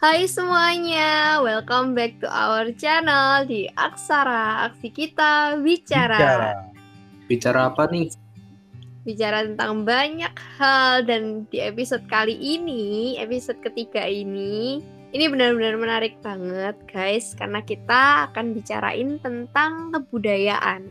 Hai semuanya, welcome back to our channel di Aksara Aksi Kita Bicara. Bicara. Bicara apa nih? Bicara tentang banyak hal dan di episode kali ini, episode ketiga ini, ini benar-benar menarik banget guys karena kita akan bicarain tentang kebudayaan.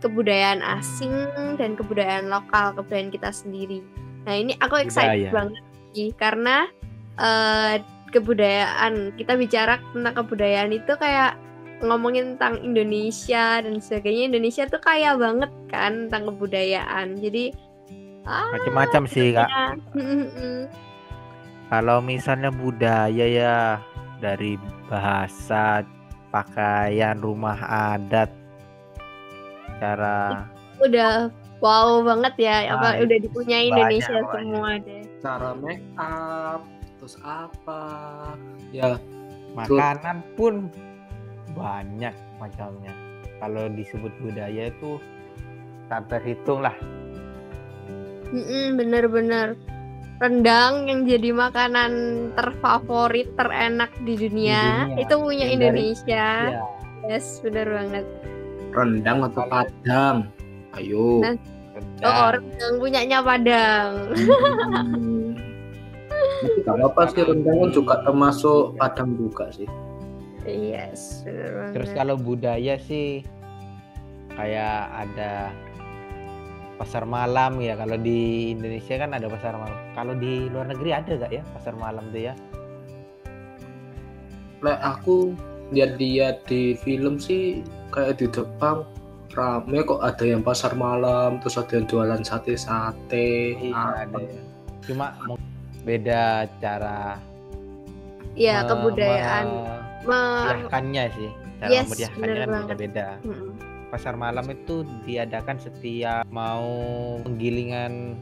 Kebudayaan asing dan kebudayaan lokal, kebudayaan kita sendiri. Nah, ini aku excited Budaya. banget sih karena eh, kebudayaan. Kita bicara tentang kebudayaan itu kayak ngomongin tentang Indonesia dan sebagainya. Indonesia tuh kaya banget kan tentang kebudayaan. Jadi ah, Macam-macam sih kak. Kalau misalnya budaya ya dari bahasa, pakaian, rumah adat, cara udah wow banget ya apa Ah, udah dipunyai banyak Indonesia pokoknya. semua deh. Cara make up, terus apa? Ya, makanan pun banyak macamnya. Kalau disebut budaya itu tak terhitung lah. Bener-bener rendang yang jadi makanan terfavorit terenak di dunia, dunia. itu punya Yang dari- Indonesia Ya, yes bener banget rendang atau padang? Ayo. Nah. rendang. oh rendang punyanya Padang Hmm. Gak apa sih rendang kan juga termasuk padang juga sih. yes banget Terus kalau budaya sih kayak ada pasar malam ya. Kalau di Indonesia kan ada pasar malam. Kalau di luar negeri ada gak ya pasar malam tuh ya? Lek aku lihat-lihat di film sih kayak di Jepang rame kok ada yang pasar malam terus ada yang jualan sate-sate Iya ada. ya. Cuma mung- beda cara ya me- kebudayaan me- Me- meriahkannya sih. Cara Yes, memeriahkannya bener kan beda-beda. Mm-mm. Pasar malam itu diadakan setiap mau penggilingan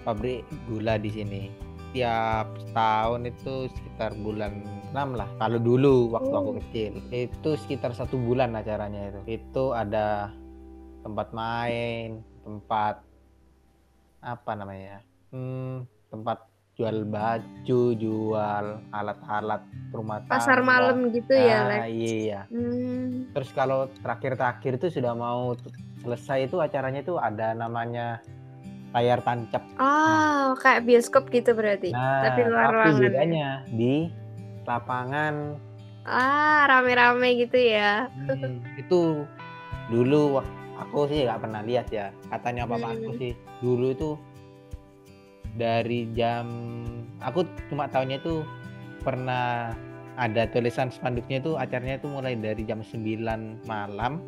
pabrik gula di sini. Tiap tahun itu sekitar bulan 6 lah. Kalau dulu waktu aku Oh. kecil itu sekitar satu bulan acaranya itu. Itu ada tempat main, tempat apa namanya? Hmm, tempat jual baju, jual alat-alat rumah tangga. pasar malam gitu ya Ah, Lex iya. Hmm, Terus kalau terakhir-terakhir itu sudah mau selesai itu acaranya itu ada namanya layar tancap. oh kayak bioskop gitu berarti Nah, tapi luar ruangan ya? bedanya di lapangan ah rame-rame gitu ya hmm, itu dulu aku sih nggak pernah lihat ya. Katanya papa aku Hmm. sih dulu itu dari jam aku cuma tahunya itu pernah ada tulisan spanduknya itu acaranya itu mulai dari jam 9 malam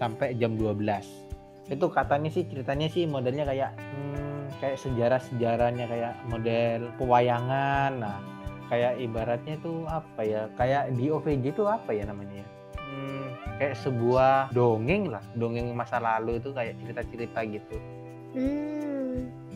sampai jam 12 itu katanya sih ceritanya sih modelnya kayak hmm, kayak sejarah-sejarahnya kayak model pewayangan. Nah kayak ibaratnya itu apa ya kayak di OVJ itu apa ya namanya? Ya? Hmm, kayak sebuah dongeng lah dongeng masa lalu itu kayak cerita-cerita gitu. Hmm,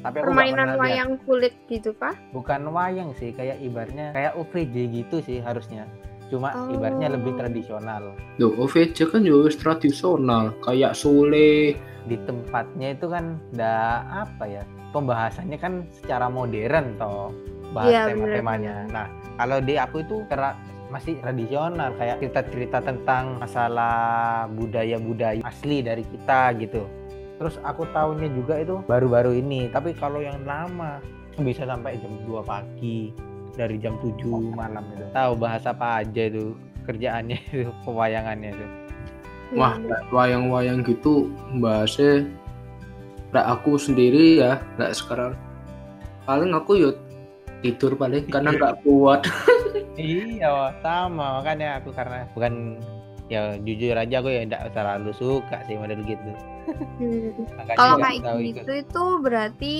tapi aku permainan pernah lihat. wayang kulit gitu kah bukan wayang sih kayak ibaratnya kayak OVJ gitu sih harusnya cuma ibaratnya lebih Oh. tradisional Loh, OVJ kan juga tradisional kayak Sule. di tempatnya itu kan da apa ya pembahasannya kan secara modern toh bahas Iya, tema-temanya nah kalau di aku itu kera- masih tradisional kayak cerita-cerita tentang masalah budaya-budaya asli dari kita gitu terus aku tahunya juga itu baru-baru ini. Tapi kalau yang lama bisa sampai jam 2 pagi dari jam 7 malam itu. Tahu bahasa apa aja itu kerjaannya itu pewayangannya itu. Wah, Hmm. lek wayang-wayang gitu bahasnya lek aku sendiri ya, lek sekarang. Paling aku yuk tidur paling karena nggak kuat. Iya, sama. Makanya aku karena bukan ya jujur aja aku ya enggak terlalu suka sih model gitu. Hmm. Kalau kayak ikut. gitu itu berarti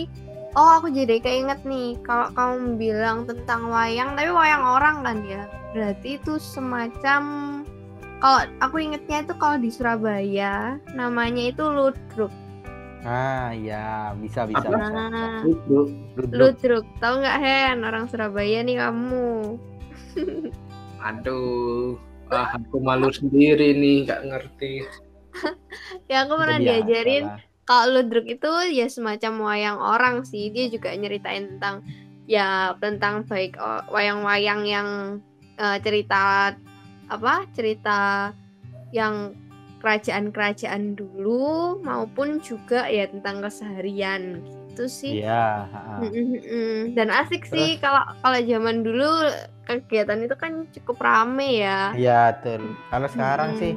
oh aku jadi keinget nih kalau kamu bilang tentang wayang tapi wayang orang kan ya berarti itu semacam kalau aku ingetnya itu kalau di Surabaya namanya itu ludruk Ah, ya bisa bisa. Apa? bisa. nah Duduk. Ludruk. ludruk tahu nggak Hen orang Surabaya nih kamu Aduh, ah, aku malu sendiri nih, nggak ngerti. ya aku pernah biasa diajarin lah. kalau ludruk itu ya semacam wayang orang sih dia juga nyeritain tentang ya tentang baik oh, wayang-wayang yang uh, cerita apa cerita yang kerajaan-kerajaan dulu maupun juga ya tentang keseharian gitu sih. Iya. Dan asik Terus, sih kalau kalau zaman dulu kegiatan itu kan cukup rame ya. Iya betul. Kalau sekarang hmm. sih,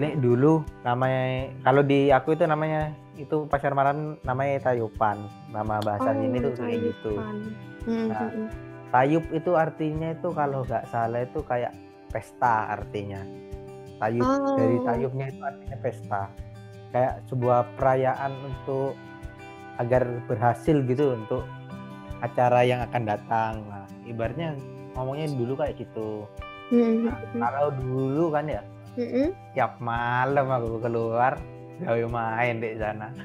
nih dulu namanya kalau di aku itu namanya itu pasar malam namanya tayupan. Nama bahasanya oh, ini tuh kayak gitu. Nah, tayup itu artinya itu kalau nggak salah itu kayak pesta artinya tayub oh. dari tayubnya itu artinya pesta kayak sebuah perayaan untuk agar berhasil gitu untuk acara yang akan datang. Nah ibaratnya ngomongnya dulu kayak gitu. Mm-hmm. nah, kalau dulu kan ya mm-hmm. tiap malam aku keluar gawe main di sana.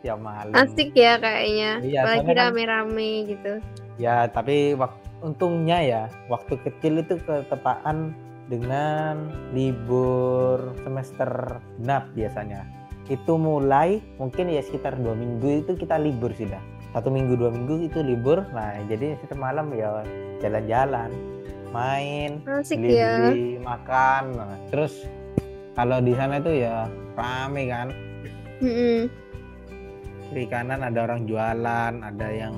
Tiap malam. Asik ya kayaknya. Iya, lagi kan rame-rame kan, gitu. Ya tapi waktu untungnya ya waktu kecil itu ketepaan dengan libur semester genap biasanya itu mulai mungkin ya sekitar dua minggu itu kita libur sudah satu minggu dua minggu itu libur nah jadi setiap malam ya jalan-jalan main Asik beli, ya. beli makan nah, terus kalau di sana itu ya rame kan mm-hmm. kiri kanan ada orang jualan ada yang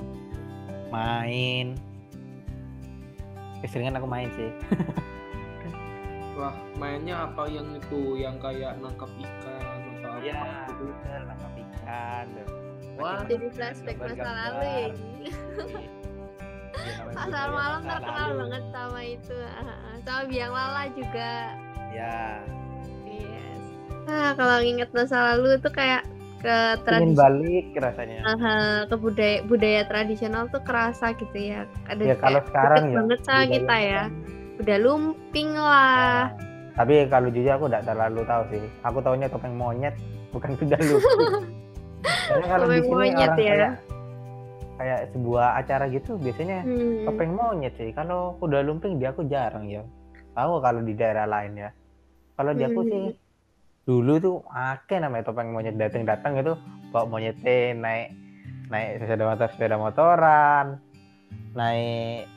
main keseringan aku main sih Wah, mainnya apa yang itu? Yang kayak nangkap ikan atau apa ya, gitu? nangkap ikan. Wah, jadi flashback masa lalu ya ini. Pasar malam terkenal lalu. banget sama itu. Sama biang lala juga. Ya. Yes. Nah, kalau inget masa lalu itu kayak ke tradisi balik rasanya uh, ke budaya budaya tradisional tuh kerasa gitu ya ada ya, kalau sekarang ya banget sama kita ya udah lumping lah. Nah, tapi kalau jujur aku tidak terlalu tahu sih. Aku tahunya topeng monyet, bukan kuda lumping. Karena kalau di sini monyet orang ya. kayak kayak sebuah acara gitu biasanya hmm. topeng monyet sih. Kalau kuda lumping dia aku jarang ya. Tahu kalau di daerah lain ya. Kalau di aku hmm. sih dulu tuh akeh namanya topeng monyet datang-datang itu bawa monyetnya naik naik sepeda motor sepeda motoran naik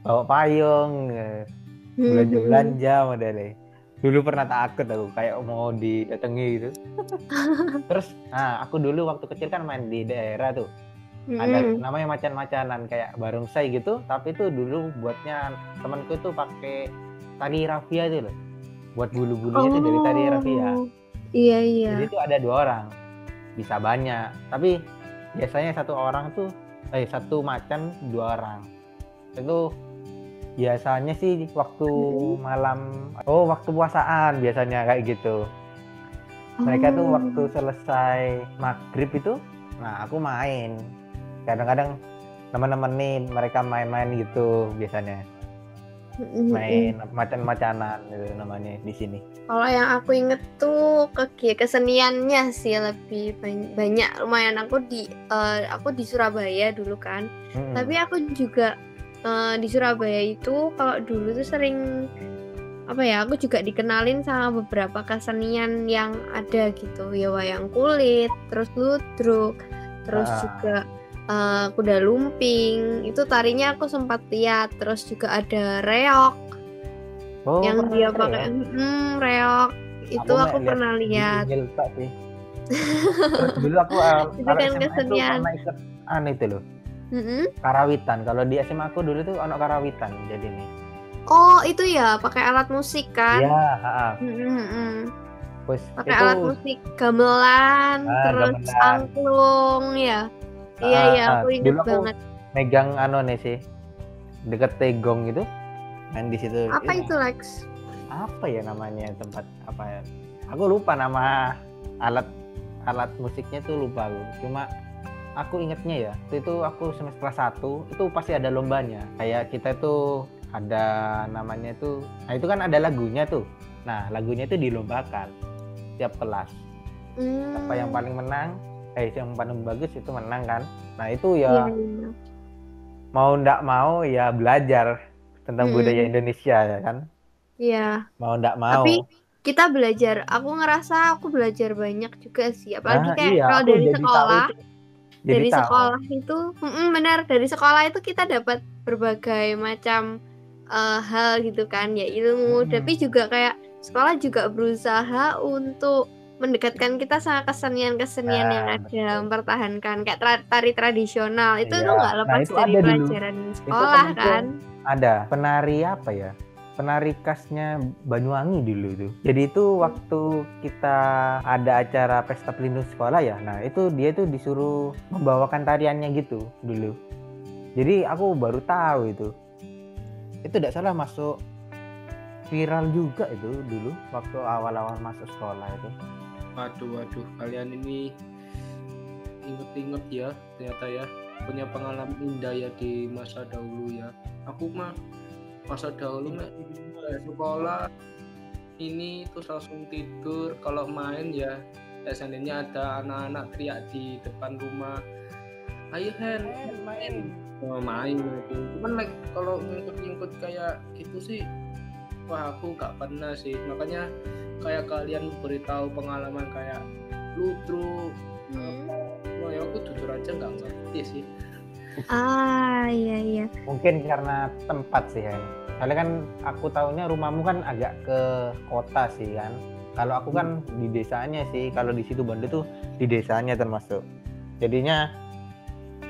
bawa payung hmm. belanja belanja modelnya dulu pernah takut aku kayak mau didatangi gitu. Terus nah aku dulu waktu kecil kan main di daerah tuh. Ada hmm. namanya macan-macanan kayak barongsai gitu. Tapi tuh dulu buatnya temanku tuh pakai tali rafia itu loh. Buat bulu-bulunya oh. tuh dari tali rafia. Iya iya. Jadi tuh ada dua orang. Bisa banyak. Tapi biasanya satu orang tuh eh satu macan dua orang. Itu biasanya sih waktu hmm. malam oh waktu puasaan biasanya kayak gitu mereka tuh oh. waktu selesai maghrib itu nah aku main kadang-kadang teman-teman nih mereka main-main gitu biasanya main macan-macanan gitu namanya di sini. Kalau yang aku inget tuh ke keseniannya sih lebih banyak lumayan aku di uh, aku di Surabaya dulu kan. Hmm. Tapi aku juga uh, di Surabaya itu kalau dulu tuh sering apa ya aku juga dikenalin sama beberapa kesenian yang ada gitu. Ya wayang kulit terus ludruk terus ah. juga uh, kuda lumping. Itu tarinya aku sempat lihat. Terus juga ada reok oh, yang dia pakai. Hmm, reok. Itu aku, aku pernah lihat dulu aku uh, itu kan kesenian. itu aneh itu loh Mm-hmm. Karawitan. Kalau di SMA aku dulu tuh anak karawitan jadi nih. Oh itu ya pakai alat musik kan? Iya. Mm-hmm. pakai itu... alat musik gamelan, ah, terus gamelan. angklung ya. Ah, iya iya aku ingat dulu banget. Aku megang anu nih sih deket tegong gitu main di situ. Apa itu Lex? Apa ya namanya tempat apa ya? Aku lupa nama alat alat musiknya tuh lupa aku. Cuma aku ingetnya ya itu aku semester 1 itu pasti ada lombanya. Kayak kita itu ada namanya itu nah itu kan ada lagunya tuh. Nah lagunya itu dilombakan tiap kelas. Hmm. apa yang paling menang? Eh yang paling bagus itu menang kan? Nah itu ya hmm. mau ndak mau ya belajar tentang hmm. budaya Indonesia ya kan? Iya. Mau ndak mau. Tapi kita belajar aku ngerasa aku belajar banyak juga sih. Apalagi nah, kayak iya, kalau dari sekolah Jadi dari tahu. sekolah itu mm-mm, benar dari sekolah itu kita dapat berbagai macam eh, hal gitu kan ya ilmu Mm-mm. tapi juga kayak sekolah juga berusaha untuk mendekatkan kita sama kesenian-kesenian Nah, yang ada betul. mempertahankan kayak tra- tari tradisional itu Iya. tuh nggak Nah, lepas itu dari dulu. pelajaran sekolah itu kan ada penari apa ya penari khasnya Banyuwangi dulu itu. Jadi itu waktu kita ada acara pesta pelindung sekolah ya. Nah itu dia tuh disuruh membawakan tariannya gitu dulu. Jadi aku baru tahu itu. Itu tidak salah masuk viral juga itu dulu waktu awal-awal masuk sekolah itu. Waduh, waduh, kalian ini inget-inget ya, ternyata ya. Punya pengalaman indah ya di masa dahulu ya. Aku mah masa dahulu eh, sekolah ini terus langsung tidur. Kalau main ya, ya seandainya ada anak-anak teriak di depan rumah, ayo Hen, main, oh, main gitu. Cuman like kalau ngikut-ngikut kayak gitu sih, wah aku gak pernah sih. Makanya kayak kalian beritahu pengalaman kayak ludruk Hmm. wah ya aku jujur aja nggak ngerti sih ah iya iya. Mungkin karena tempat sih ya. Soalnya kan aku tahunya rumahmu kan agak ke kota sih kan. Kalau aku kan di desanya sih. Kalau di situ Banda tuh di desanya termasuk. Jadinya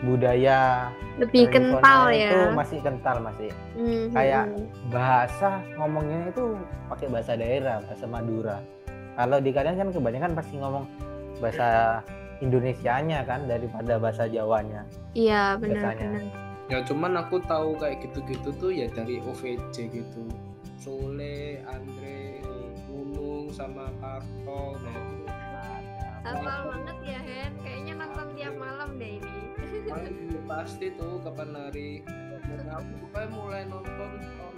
budaya lebih kental itu ya? masih kental masih. Hmm, kayak hmm. bahasa ngomongnya itu pakai bahasa daerah bahasa Madura. Kalau di kalian kan kebanyakan pasti ngomong bahasa Indonesianya kan daripada bahasa Jawanya. Iya benar-benar ya cuman aku tahu kayak gitu-gitu tuh ya dari OVJ gitu. Sole Andre Nunung sama Parto nah itu. Hafal banget ya Hen. Kayaknya nonton tiap malam deh ini. Pasti tuh kapan hari. Dan aku mulai nonton tuh.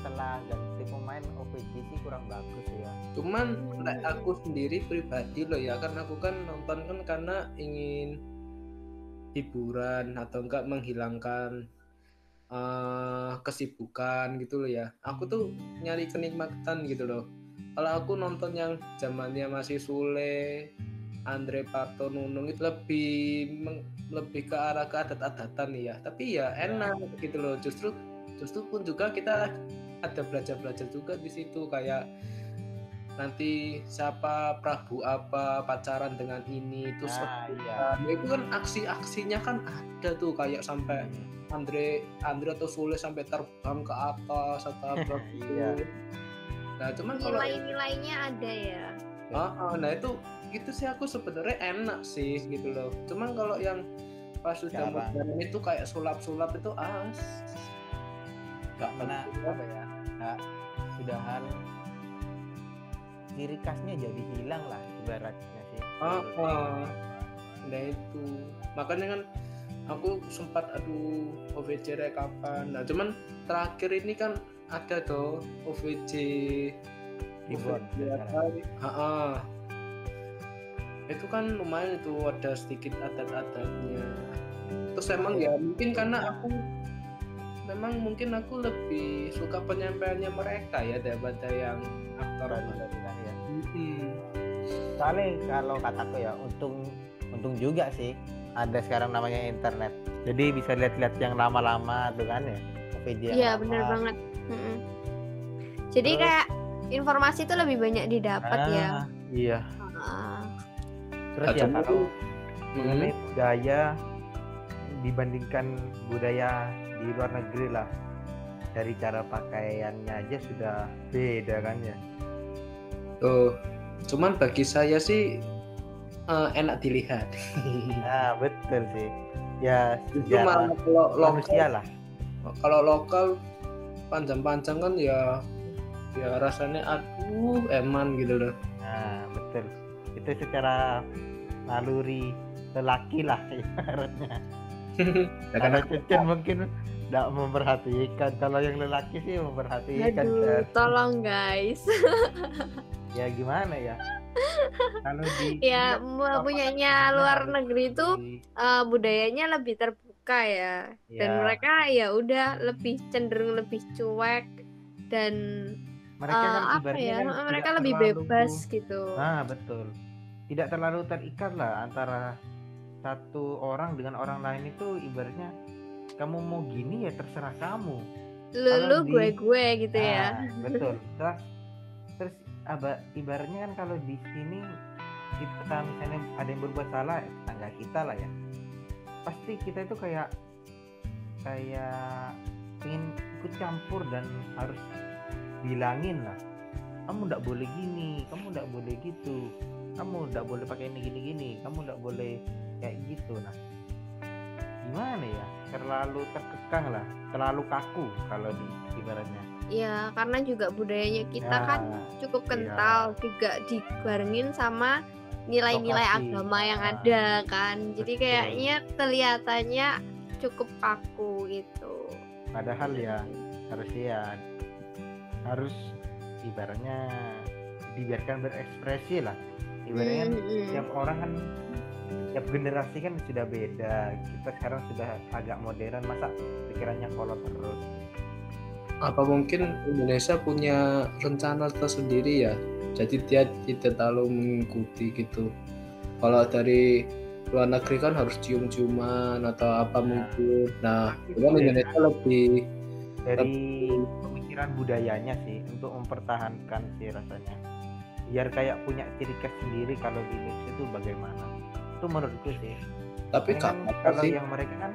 Setelah ganti pemain OPG sih kurang bagus ya. Cuman like aku sendiri pribadi loh ya kan aku kan nonton kan karena ingin hiburan atau enggak menghilangkan eh, kesibukan gitu loh ya. Aku tuh nyari kenikmatan gitu loh. Kalau aku nonton yang zamannya masih Sule Andre Parto Nunung itu lebih meng- lebih ke arah ke adat-adatan ya. Tapi ya. enak gitu loh. Justru justru pun juga kita ada belajar-belajar juga di situ kayak nanti siapa Prabu apa pacaran dengan ini terus Nah, iya. Nah, itu kan aksi-aksinya kan ada tuh kayak sampai Andre Andre atau Sule sampai terbang ke atas atau apa gitu. Iya. Nah cuman kalau nilai-nilainya ada ya Ah, ah, nah itu itu sih aku sebenarnya enak sih gitu loh. Cuman kalau yang pas sudah modern itu kayak sulap-sulap itu as. nggak pernah apa ya sudahan ciri khasnya jadi hilang lah ibaratnya sih Ah, ah. nah itu makanya kan aku sempat aduh OVJ kapan. Nah cuman terakhir ini kan ada tuh OVJ Reborn? Ah, ah. itu kan lumayan itu ada sedikit adat-adatnya. Terus emang ya mungkin karena aku memang mungkin aku lebih suka penyampaiannya mereka ya daripada yang aktor kan ya Hmm. soalnya kalau kataku ya untung untung juga sih ada sekarang namanya internet. Jadi bisa lihat-lihat yang lama-lama tuh kan ya video iya benar banget. Mm-mm. jadi Terus- kayak informasi itu lebih banyak didapat ya? Ah, iya. Ah. terus ya kalau Hmm. mengenai budaya dibandingkan budaya di luar negeri lah. Dari cara pakaiannya aja sudah beda kan ya? Tuh, cuman bagi saya sih eh, enak dilihat. nah betul sih. Ya malah kalau lokal, lah. Kalau lokal panjang-panjang kan ya ya rasanya aduh eman gitu loh. nah betul. Itu secara naluri lelaki lah ibaratnya. Ya, karena Cecen mungkin tidak memperhatikan. Kalau yang lelaki sih memperhatikan aduh Cen. tolong guys. Ya gimana ya? Kalau di ya punyanya apa- luar negeri itu eh, budayanya lebih terbuka ya. Dan ya, mereka ya udah lebih cenderung lebih cuek dan mereka eh, kan apa ya kan mereka lebih terlalu- bebas gitu. Nah betul. Tidak terlalu terikat lah antara satu orang dengan orang lain itu ibaratnya kamu mau gini ya terserah kamu. Lu Kalau lu di- gue gue gitu ya. Ah, betul. Terus terus aba, ibaratnya kan kalau di sini kita misalnya ada yang berbuat salah tetangga kita lah ya. Pasti kita itu kayak kayak ingin ikut campur dan harus bilangin lah. Kamu tidak boleh gini kamu tidak boleh gitu. Kamu tidak boleh pakai ini gini gini. Kamu tidak boleh kayak gitu. Nah gimana ya? Terlalu terkekang lah. Terlalu kaku kalau di ibaratnya. Ya karena juga budayanya kita Ya, kan cukup iya. kental juga dibarengin sama nilai-nilai agama yang Ah, ada kan. Jadi betul. kayaknya kelihatannya cukup kaku gitu. Padahal ya harus ya harus ibaratnya dibiarkan berekspresi lah. Ibaratnya kan Mm-mm. tiap orang kan tiap generasi kan sudah beda. Kita sekarang sudah agak modern masa pikirannya kolot terus? Apa mungkin Indonesia punya rencana tersendiri ya? Jadi dia tidak terlalu mengikuti gitu. Kalau dari luar negeri kan harus cium-ciuman atau apa Nah. mungkin. Nah cuman. Indonesia lebih dari pemikiran budayanya sih untuk mempertahankan sih rasanya. Biar kayak punya ciri khas sendiri kalau di Indonesia itu bagaimana itu menurutku sih. Tapi kan kalau sih. yang mereka kan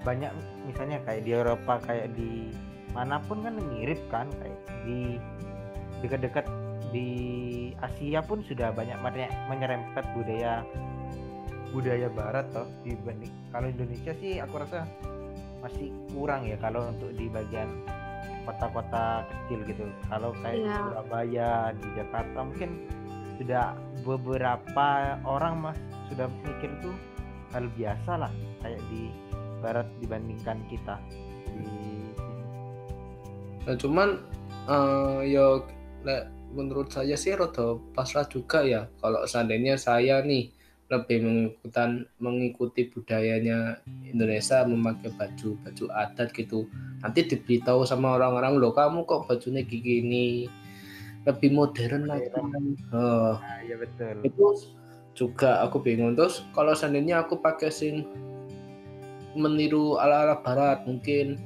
banyak misalnya kayak di Eropa kayak di mana pun kan mirip kan kayak di dekat-dekat di Asia pun sudah banyak banyak menyerempet budaya budaya Barat toh dibanding. Kalau Indonesia sih aku rasa masih kurang ya kalau untuk di bagian kota-kota kecil gitu. Kalau kayak di Iya. Surabaya di Jakarta mungkin sudah beberapa orang mas sudah mikir tuh hal biasa lah kayak di barat dibandingkan kita di. Nah, cuman ya le- menurut saya sih rada pasrah juga ya kalau seandainya saya nih lebih mengikutan mengikuti budayanya Indonesia memakai baju baju adat gitu nanti diberitahu sama orang-orang loh kamu kok bajunya gini lebih modern lagi Oh, Nah, iya betul. itu juga aku bingung terus kalau seandainya aku pakai sing meniru ala-ala barat mungkin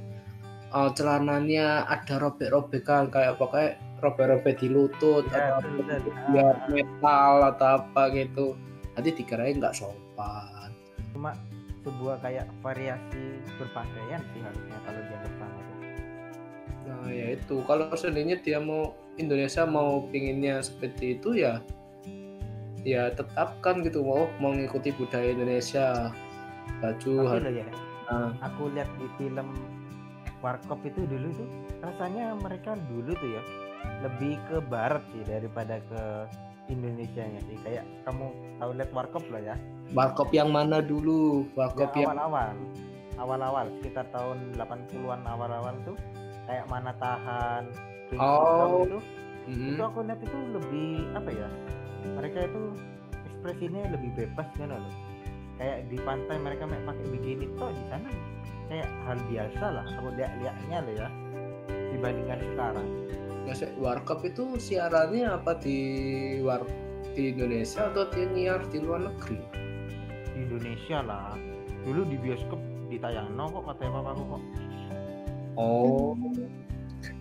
uh, celananya ada robek-robekan kayak pakai robek-robek di lutut Ya, atau betul, biar Ah. metal atau apa gitu nanti dikirain nggak sopan Cuma sebuah kayak variasi berpakaian sih harusnya kalau sama tuh. Nah ya itu. Kalau seandainya dia mau Indonesia mau pinginnya seperti itu ya ya tetapkan gitu mau mau mengikuti budaya Indonesia. Baju loh ya, Nah, aku lihat di film Warkop itu dulu tuh rasanya mereka dulu tuh ya lebih ke barat sih daripada ke Indonesia nya sih. Kayak kamu tahu lihat Warkop lah ya? Warkop yang mana dulu? Warkop yang yang, awal-awal. Awal-awal sekitar tahun 80-an awal-awal tuh kayak mana tahan Oh. Itu Mhm. itu aku lihat itu lebih apa ya mereka itu ekspresinya lebih bebas kan loh kayak di pantai mereka pakai bikini toh di sana kayak hal biasa lah aku lihat lihatnya loh ya dibandingkan sekarang Biasa Warkop itu siarannya apa di war di Indonesia atau dia nyiar di luar negeri? di Indonesia lah dulu di bioskop ditayang kok katanya papaku kok Oh,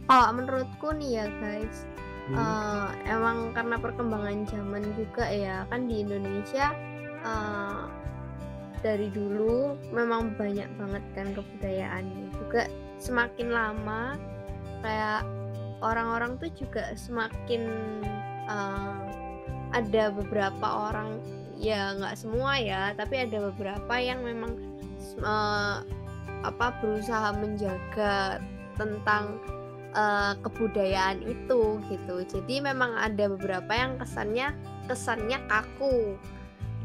kalau menurutku nih ya guys Hmm. eh, emang karena perkembangan zaman juga ya kan di Indonesia eh, dari dulu memang banyak banget kan kebudayaannya juga semakin lama kayak orang-orang tuh juga semakin eh, ada beberapa orang ya nggak semua ya tapi ada beberapa yang memang eh, apa berusaha menjaga tentang eh, kebudayaan itu gitu. Jadi memang ada beberapa yang kesannya kesannya kaku.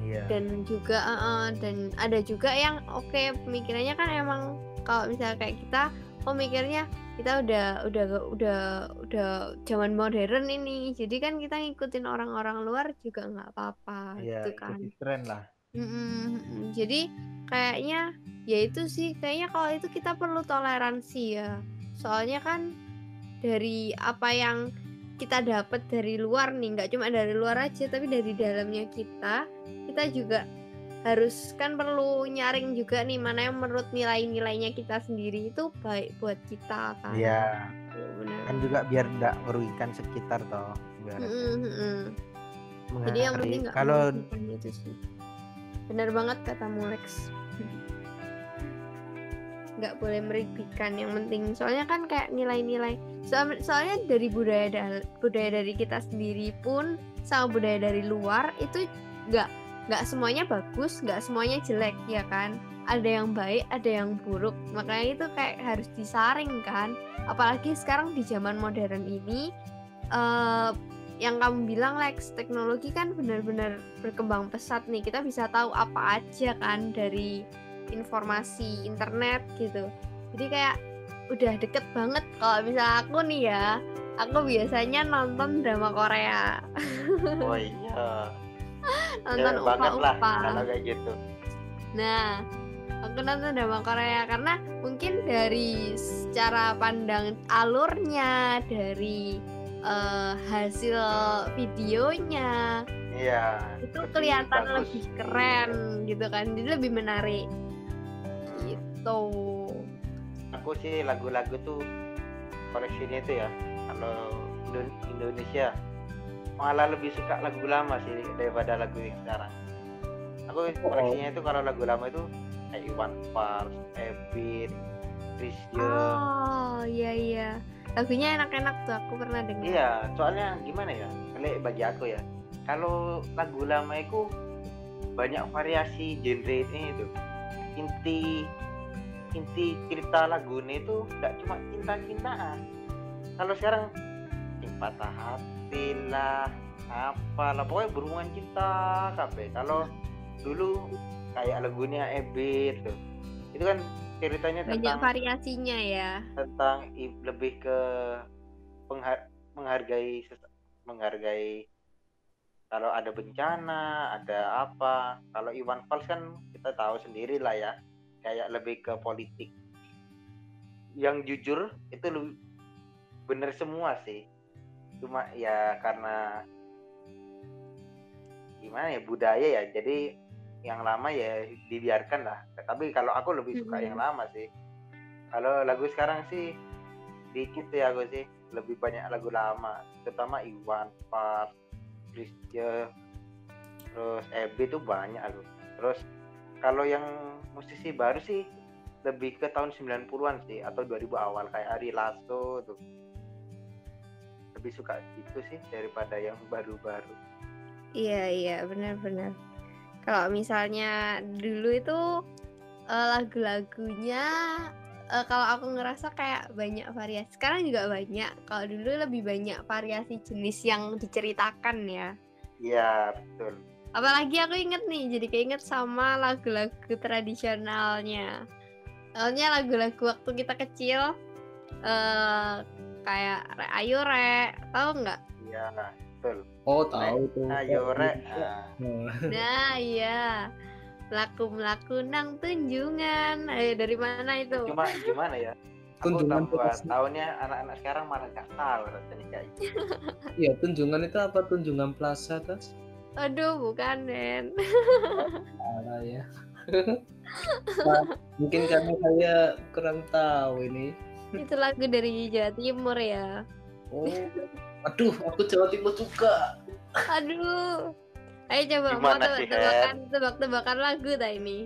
Iya. Dan juga eh, dan ada juga yang oke pemikirannya kan emang kalau misalnya kayak kita oh mikirnya kita udah udah udah udah zaman modern ini. Jadi kan kita ngikutin orang-orang luar juga nggak apa-apa iya gitu kan. tren lah Mm-mm, mm. Jadi kayaknya ya itu sih kayaknya kalau itu kita perlu toleransi ya. Soalnya kan dari apa yang kita dapat dari luar nih, nggak cuma dari luar aja tapi dari dalamnya kita, kita juga harus kan perlu nyaring juga nih mana yang menurut nilai-nilainya kita sendiri itu baik buat kita kan. Iya. Benar. Kan juga biar tidak merugikan sekitar toh. Mm-mm, mm-mm. Jadi yang penting nggak kalau sih. Benar banget kata Mulex. Nggak boleh merugikan yang penting. Soalnya kan kayak nilai-nilai. Soal- soalnya dari budaya dal- budaya dari kita sendiri pun sama budaya dari luar itu nggak nggak semuanya bagus, nggak semuanya jelek ya kan. Ada yang baik, ada yang buruk. Makanya itu kayak harus disaring kan. Apalagi sekarang di zaman modern ini eh yang kamu bilang Lex teknologi kan benar-benar berkembang pesat nih. Kita bisa tahu apa aja kan dari informasi internet gitu. Jadi kayak udah deket banget. Kalau misalnya aku nih ya aku biasanya nonton drama Korea. Oh iya. nonton Ya, banget lah upa-upa. kalau kayak gitu. Nah, aku nonton drama Korea karena mungkin dari secara pandang alurnya, dari eh, hasil videonya Iya. itu kelihatan bagus. lebih keren gitu kan, jadi lebih menarik. Gitu. Aku sih lagu-lagu tuh koleksinya itu ya. Kalau Indo- Indonesia malah lebih suka lagu lama sih daripada lagu yang sekarang. Aku koleksinya itu kalau lagu lama itu kayak Iwan Fals, Ebit, Chrisye. Oh, iya iya. Lagunya enak-enak tuh, aku pernah dengar. Iya, soalnya gimana ya? Kalau bagi aku ya, kalau lagu lama itu banyak variasi genre ini itu. Inti inti cerita lagunya itu tidak cuma cinta-cintaan. Kalau sekarang patah hati lah, apalah pokoknya berhubungan cinta kabeh. Kalau dulu kayak lagunya Ebit tuh. Itu kan ceritanya Banyak tentang variasinya ya. tentang lebih ke pengha- menghargai menghargai kalau ada bencana ada apa. Kalau Iwan Fals kan kita tahu sendiri lah ya kayak lebih ke politik. Yang jujur itu bener semua sih. Cuma ya karena gimana ya budaya ya. Jadi yang lama ya dibiarkan lah. Tapi kalau aku lebih suka Mhm. yang lama sih. Kalau lagu sekarang sih dikit ya aku sih. Lebih banyak lagu lama. Terutama Iwan Fals Chrisye terus Ebi tuh banyak aku. Terus kalau yang musisi baru sih lebih ke tahun 90-an sih atau 2000 awal kayak Ari Lasso tuh. Lebih suka itu sih daripada yang baru-baru. Iya iya benar-benar. Kalau misalnya dulu itu eh, lagu-lagunya eh, kalau aku ngerasa kayak banyak variasi. Sekarang juga banyak. Kalau dulu lebih banyak variasi jenis yang diceritakan ya. iya betul Apalagi aku inget nih, jadi keinget sama lagu-lagu tradisionalnya. Soalnya lagu-lagu waktu kita kecil eh kayak Re Ayo Re, tahu nggak? iya betul Oh tahu tuh. ayo rek Nah, Nah, Nah iya Melaku melaku nang tunjungan Eh dari mana itu? cuma gimana ya aku tambah terus. tahunnya anak-anak sekarang malah nggak tahu rasanya kayak gitu. Iya tunjungan itu apa tunjungan plaza tas? Aduh bukan Den Salah ya. Nah, mungkin karena saya kurang tahu ini. Itu lagu dari Jawa Timur ya Oh, aduh, aku Jawa Timur juga. Aduh Ayo coba mau Gimana sih, tebak-tebakan Tebak-tebakan lagu tak ini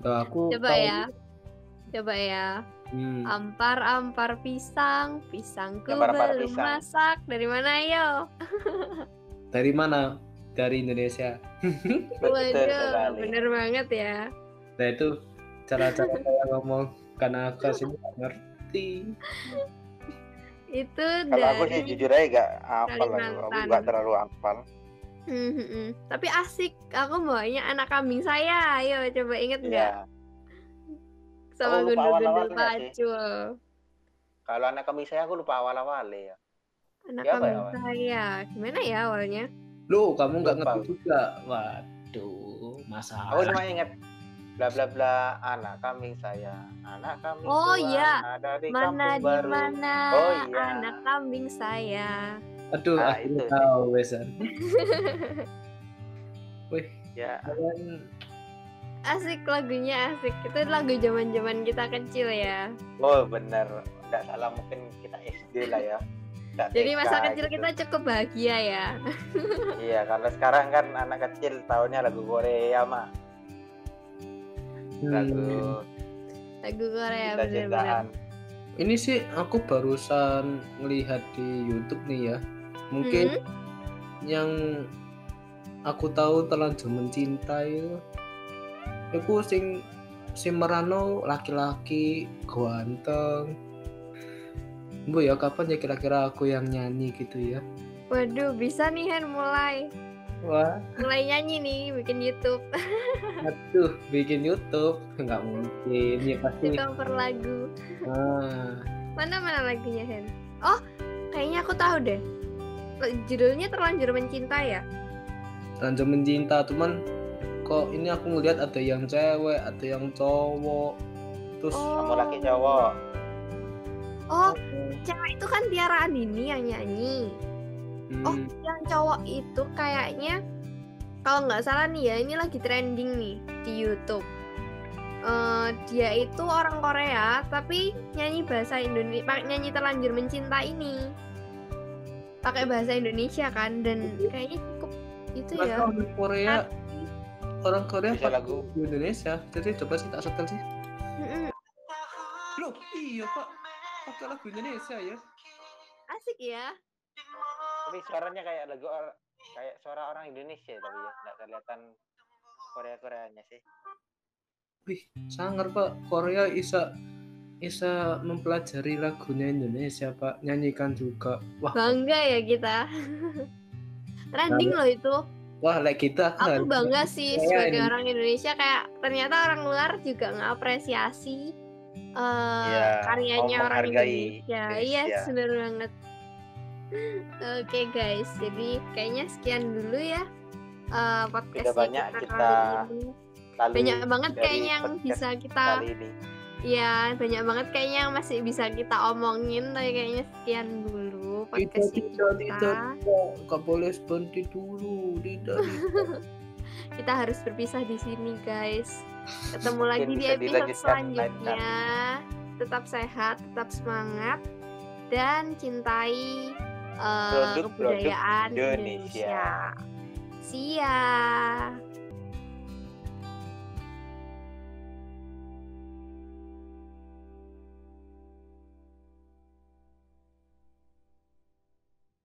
Nah, aku Coba tahu. ya Coba ya Hmm. Ampar-ampar pisang Pisangku Ampar-ampar belum pisang. masak Dari mana yo? Dari mana? Dari Indonesia. Waduh bener banget ya Nah itu cara-cara saya ngomong karena aku sih nggak ngerti. Itu Kalau aku sih jujur aja gak hafal aku, gak terlalu hafal. Hmm, hmm, hmm. Tapi asik, aku bawanya anak kambing saya. Ayo coba inget nggak Iya. sama Aku lupa gundul-gundul pacul. Kalau anak kami saya aku lupa awal-awal ya. Anak Ya, apa ya, kambing awal? saya. Gimana ya awalnya? Loh, kamu nggak ngerti juga? Waduh, masalah. Aku cuma ingat bla bla bla anak kambing saya, anak kambing Oh, iya. ada di Mana di baru. mana Oh, iya. anak kambing saya? Aduh, Ah, akhirnya itu. tahu Wesan. Wih, Ya, kalian Asik lagunya asik. Itu lagu zaman-zaman kita kecil ya. oh bener. Nggak salah mungkin kita SD lah ya. Nggak Jadi TK masa kecil gitu. kita cukup bahagia ya. Iya, kalau sekarang kan anak kecil tahunya lagu Korea mah. Hmm, Lagu Lagu Korea cinta-cintaan. ini sih aku barusan ngelihat di YouTube nih ya. Mungkin Hmm? yang aku tahu terlanjur mencintai itu aku sing si merano laki-laki ganteng Bu ya kapan ya kira-kira aku yang nyanyi gitu ya Waduh, bisa nih Hen mulai. Wah Mulai nyanyi nih, bikin YouTube. aduh bikin YouTube nggak mungkin ya pasti Di cover lagu. ah, Mana mana lagunya Hen? Oh, kayaknya aku tahu deh. Judulnya terlanjur mencinta ya. Ranjau mencinta cuman kok ini aku ngeliat ada yang cewek ada yang cowok terus Oh. Kamu laki cowok. Oh, cewek itu kan Tiara Andini yang nyanyi. Oh, hmm, yang cowok itu kayaknya kalau nggak salah nih ya, ini lagi trending nih di YouTube. Eh, dia itu orang Korea tapi nyanyi bahasa Indonesia, nyanyi terlanjur mencinta ini. Pakai bahasa Indonesia kan dan kayaknya cukup itu Masa ya. orang Korea orang Korea pakai lagu. lagu Indonesia jadi coba sih tak setel sih Mm-mm. Loh, iya pak pakai lagu Indonesia ya Asik ya. Tapi suaranya kayak lagu or- kayak suara orang Indonesia tapi ya nggak kelihatan Korea Koreanya sih. wih sangar pak Korea bisa bisa mempelajari lagunya Indonesia pak nyanyikan juga wah Bangga ya kita. Trending loh itu. wah like kita Aku kan bangga sih sebagai ini. orang Indonesia kayak ternyata orang luar juga ngapresiasi eh Iya, karyanya orang Indonesia. Indonesia. Iya, bener banget. Oke guys, jadi kayaknya sekian dulu ya eh podcast banyak kita, kita kali ini. Lalu Banyak banget kayaknya yang bisa kita. Iya, banyak banget kayaknya yang masih bisa kita omongin tapi kayaknya sekian dulu podcast tidak kita. tidak tidak nggak boleh berhenti dulu tidak tidak. Kita harus berpisah di sini, guys. Ketemu lagi di episode selanjutnya. Tetap sehat, tetap semangat dan cintai eh, Produk-produk kebudayaan Indonesia. Indonesia. See ya.